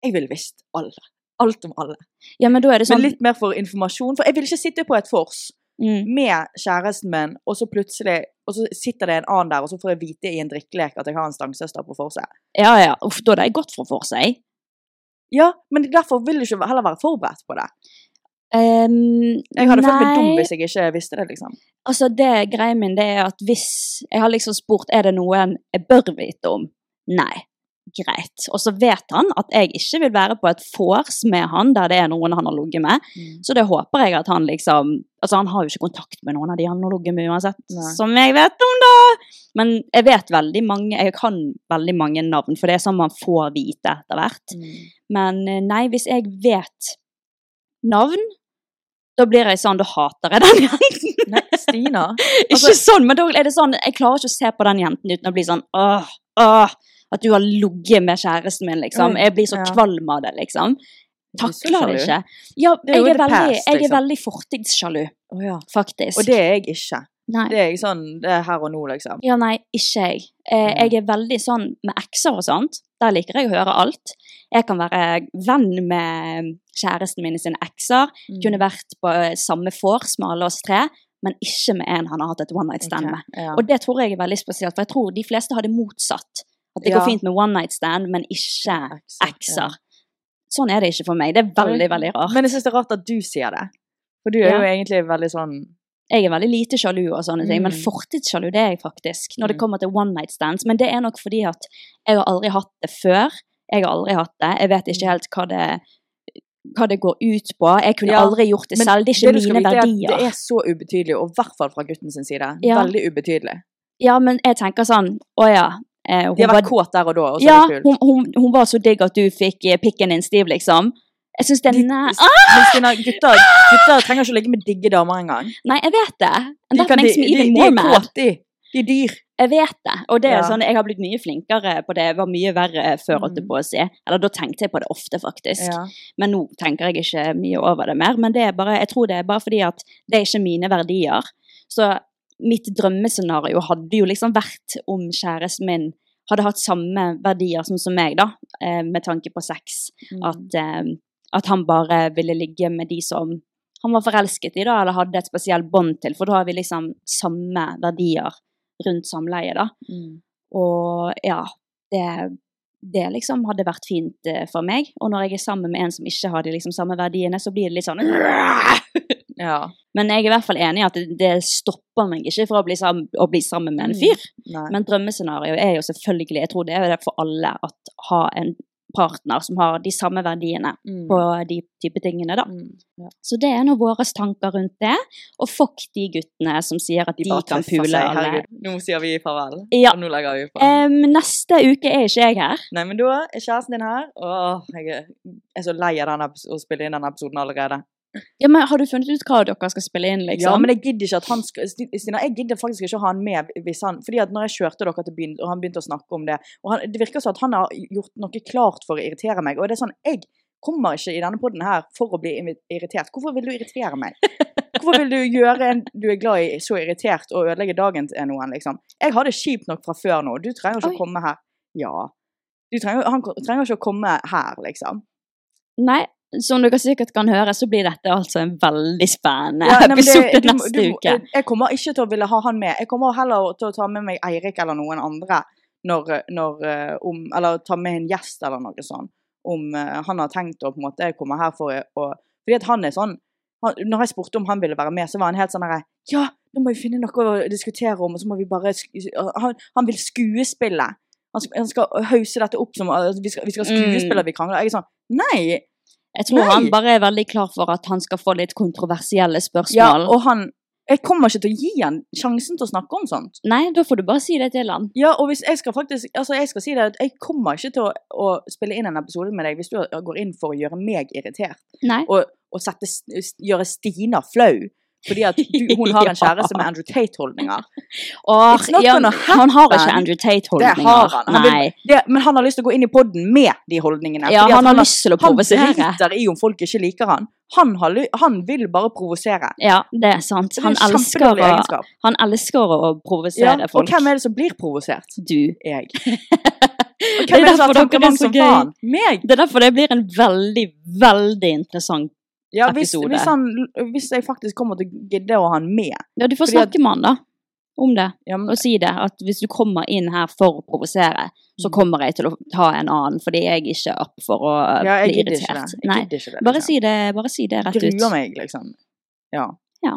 Jeg vil visst alle. Alt om alle. ja, men sånn Men litt mer for informasjon. For jeg vil ikke sitte på et vors Mm. med kjæresten min, og så plutselig Og så sitter det en annen der, og så får jeg vite i en drikkelek at jeg har en stangsøster på forset. Ja, ja. Uff, da hadde jeg gått for for seg. Ja, men derfor vil du ikke heller være forberedt på det. Um, Jeg hadde følt meg dum hvis jeg ikke visste det, liksom. Altså, det greia min det er at hvis Jeg har liksom spurt er det noen jeg bør vite om. Nei. Greit. Og så vet han at jeg ikke vil være på et vors med han der det er noen han har ligget med. Mm. Så det håper jeg at han liksom Altså, han har jo ikke kontakt med noen av de han har ligget med uansett, Nei. som jeg vet om, da! Men jeg vet veldig mange Jeg kan veldig mange navn, for det er sånn man får vite etter hvert. Mm. Men eh, nei, hvis jeg vet navn, da blir jeg sånn Da hater jeg den jenten. Nei, Stina. ikke Altså- sånn, men da er det sånn Jeg klarer ikke å se på den jenten uten å bli sånn åh, åh, At du har ligget med kjæresten min, liksom. Jeg blir så kvalm av det, liksom. Er Takler det ikke. Ja, jeg er, veldig, jeg er liksom. veldig fortidssjalu, faktisk. Og det er jeg ikke. Nei. Det er jeg sånn Det er her og nå, liksom. Ja, nei, ikke jeg. Eh, jeg er veldig sånn med ekser og sånt. Der liker jeg å høre alt. Jeg kan være venn med kjæresten min sine ekser. Mm. Kunne vært på eh, samme vors med alle oss tre, men ikke med en han har hatt et one night stand Ok, med. ja. Og det tror jeg er veldig spesielt, for jeg tror de fleste har det motsatt. At det Ja. går fint med one night stand, men ikke Ekser, Ja. Sånn er det ikke for meg. Det er veldig, veldig rart. Men jeg syns det er rart at du sier det. For du er jo egentlig veldig sånn Jeg er veldig lite sjalu og sånne ting, men Mm. fortidssjalu det er jeg faktisk, når det Mm. kommer til one night stands. Men det er nok fordi at jeg har aldri hatt det før. Jeg har aldri hatt det. Jeg vet Mm. ikke helt hva det, hva det går ut på. Jeg kunne Ja, aldri gjort det selv. Det er ikke det mine er verdier. Det er så ubetydelig, og i hvert fall fra gutten sin side. Ja. Veldig ubetydelig. Ja, men jeg tenker sånn Å ja. Eh, De har vært kåt der og da, og så ja, hun, hun, hun var så digg at du fikk eh, pikken din stiv, liksom. Jeg syns det er næ... Stina, gutter, gutter trenger ikke å ligge med digge damer engang. Nei, jeg vet det. And De, that makes me even more mad. de. De er dyr. Jeg vet det. Og det er Ja. sånn, jeg har blitt mye flinkere på det. Jeg var mye verre før, Mm. på å si. Eller da tenkte jeg på det ofte, faktisk. Ja. Men nå tenker jeg ikke mye over det mer. Men det er bare, jeg tror det er bare fordi at det er ikke mine verdier. Så mitt drømmescenario hadde jo liksom vært om kjæresten min hadde hatt samme verdier som, som meg, da, eh, med tanke på sex. Mm. At, eh, at han bare ville ligge med de som han var forelsket i, da, eller hadde et spesielt bånd til. For da har vi liksom samme verdier rundt samleie, da. Mm. Og ja, det, det liksom hadde vært fint eh, for meg. Og når jeg er sammen med en som ikke har de liksom samme verdiene, så blir det litt sånn Ja. Men jeg er i hvert fall enig i at det, det stopper meg ikke fra å bli, sammen, å bli sammen med en Mm. fyr. Mm. Men drømmescenarioet er jo selvfølgelig, jeg tror det er det for alle, at ha en partner som har de samme verdiene Mm. på de type tingene, da. Mm. Ja. Så det er nå våre tanker rundt det. Og fuck de guttene som sier at de, De kan pule seg. alle. Nå sier vi farvel. Ja. Og nå legger vi på. Um, neste uke er ikke jeg her. Nei, men da er kjæresten din her. Åh, jeg er- så lei av å spille inn denne episoden allerede. Ja, men Har du funnet ut hva dere skal spille inn, liksom? Ja, men jeg gidder ikke at han skal Stina, jeg gidder faktisk ikke å ha han med hvis han Fordi at når jeg kjørte dere til byen, og han begynte å snakke om det og han, Det virker som at han har gjort noe klart for å irritere meg. Og det er sånn Jeg kommer ikke i denne poden her for å bli irritert. Hvorfor vil du irritere meg? Hvorfor vil du gjøre en du er glad i, så irritert og ødelegge dagen til noen, liksom? Jeg har det kjipt nok fra før nå. Du trenger ikke Oi. å komme her. Ja. Du trenger, han trenger ikke å komme her, liksom. Nei, som dere sikkert kan høre, så blir dette altså en veldig spennende Ja, episode det- du neste du du, uke. Jeg kommer ikke til å ville ha han med. Jeg kommer heller til å ta med meg Eirik eller noen andre når, når eh, om Eller ta med en gjest eller noe sånt. Om eh, han har tenkt å på en måte komme her for å Fordi at han er sånn han, Når jeg spurte om han ville være med, så var han helt sånn herre Ja, nå må vi finne noe å diskutere om, og så må vi bare han, han vil skuespille. Han skal, han skal hause dette opp som uh, vi skal, vi skal skuespille, vi krangler. Jeg er sånn Nei! Jeg tror Nei. han bare er veldig klar for at han skal få litt kontroversielle spørsmål. Ja, og han Jeg kommer ikke til å gi han sjansen til å snakke om sånt. Nei, da får du bare si det til han. Ja, og hvis jeg skal faktisk Altså, jeg skal si det at jeg kommer ikke til å, å spille inn en episode med deg hvis du går inn for å gjøre meg irritert. Nei. Og, og sette, gjøre Stina flau. Fordi at du, hun har en kjæreste med Andrew Tate-holdninger. Ja, han har ikke. Andrew Tate-holdninger. Det har han. han vil, det, men han har lyst til å gå inn i podden med de holdningene. Ja, han, han har lyst til å provosere. Han driter i om folk ikke liker han. Han, har, han vil bare provosere. Ja, det er sant. Han, er elsker, å, han elsker å provosere Ja, og hvem er det som blir provosert? Du. Jeg. Det er det derfor dere er så gøy. Meg! Det er derfor det blir en veldig, veldig interessant Ja, hvis, episode. hvis, han, hvis jeg faktisk kommer til å gidde å ha han med. Ja, du får snakke med han da, om det, Ja, men- og si det, at hvis du kommer inn her for å provosere, Mm. så kommer jeg til å ta en annen, fordi jeg ikke er opp for å Ja, bli irritert. Nei, ikke det, bare liksom. si det, bare si det rett ut. Gruer meg, liksom. Ja. Ja.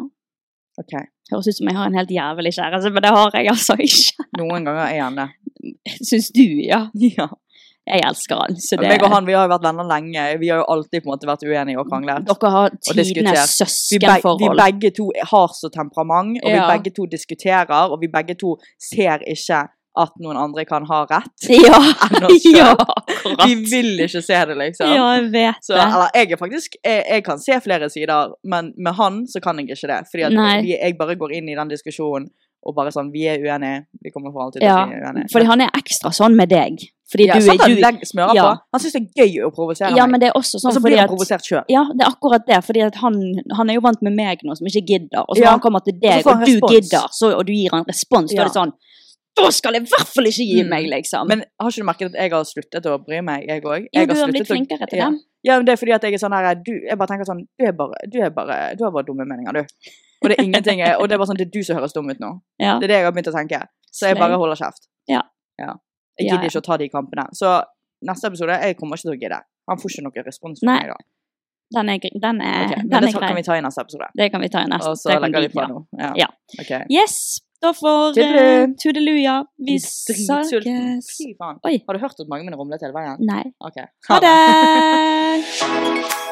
Ok. Høres ut som jeg har en helt jævlig kjæreste, men det har jeg altså ikke. Noen ganger er han det. Syns du, ja? Ja. Jeg elsker han, så det... Meg og han vi har jo vært venner lenge. Vi har jo alltid på en måte vært uenige og kranglet. Dere har tidenes søskenforhold. Vi, beg, vi begge to har så temperament, og Ja. vi begge to diskuterer, og vi begge to ser ikke at noen andre kan ha rett. Ja, enn oss selv. ja. Vi vil ikke se det, liksom. Ja, jeg vet Så, det. eller, jeg er faktisk jeg, jeg kan se flere sider, men med han så kan jeg ikke det. Fordi vi, jeg bare går inn i den diskusjonen og bare sånn Vi er uenige. Vi kommer for alltid til å bli uenige. fordi han er ekstra sånn med deg. Fordi ja, du er han du... legger smører Ja. på. Han syns det er gøy å provosere Ja, meg. men det er også sånn og så blir han at provosert sjøl. Ja, det er akkurat det. Fordi han, han er jo vant med meg nå, som ikke gidder. Og så Ja. han kommer til deg, og, og, du respons. gidder, så, og du gir han respons, da er det sånn Da skal jeg i hvert fall ikke gi Mm. meg, liksom. Men har ikke du merket at jeg har sluttet å bry meg, jeg òg? Jo, du har blitt flinkere til det. Ja, men det er fordi at jeg er sånn her du, Jeg bare tenker sånn Du er bare Du, er bare, du har bare dumme meninger, du. Og det er ingenting Og det er bare sånn Det er du som høres dum ut nå. Ja. Det er det jeg har begynt å tenke. Så jeg bare holder kjeft. Ja. ja. Jeg gidder ikke å ta de kampene. Så neste episode Jeg kommer ikke til å gidde. Han får ikke noe respons fra meg da. Den er, den er, okay. den er grei. Det kan vi ta i neste episode. Det kan vi ta i neste. Og så legger vi- på nå. Ja. Ja. Okay. Yes! Da får uh, Tudeluja. Vi snakkes. Har du hørt at mange min rumlet hele veien? Nei. Ok. Ha det!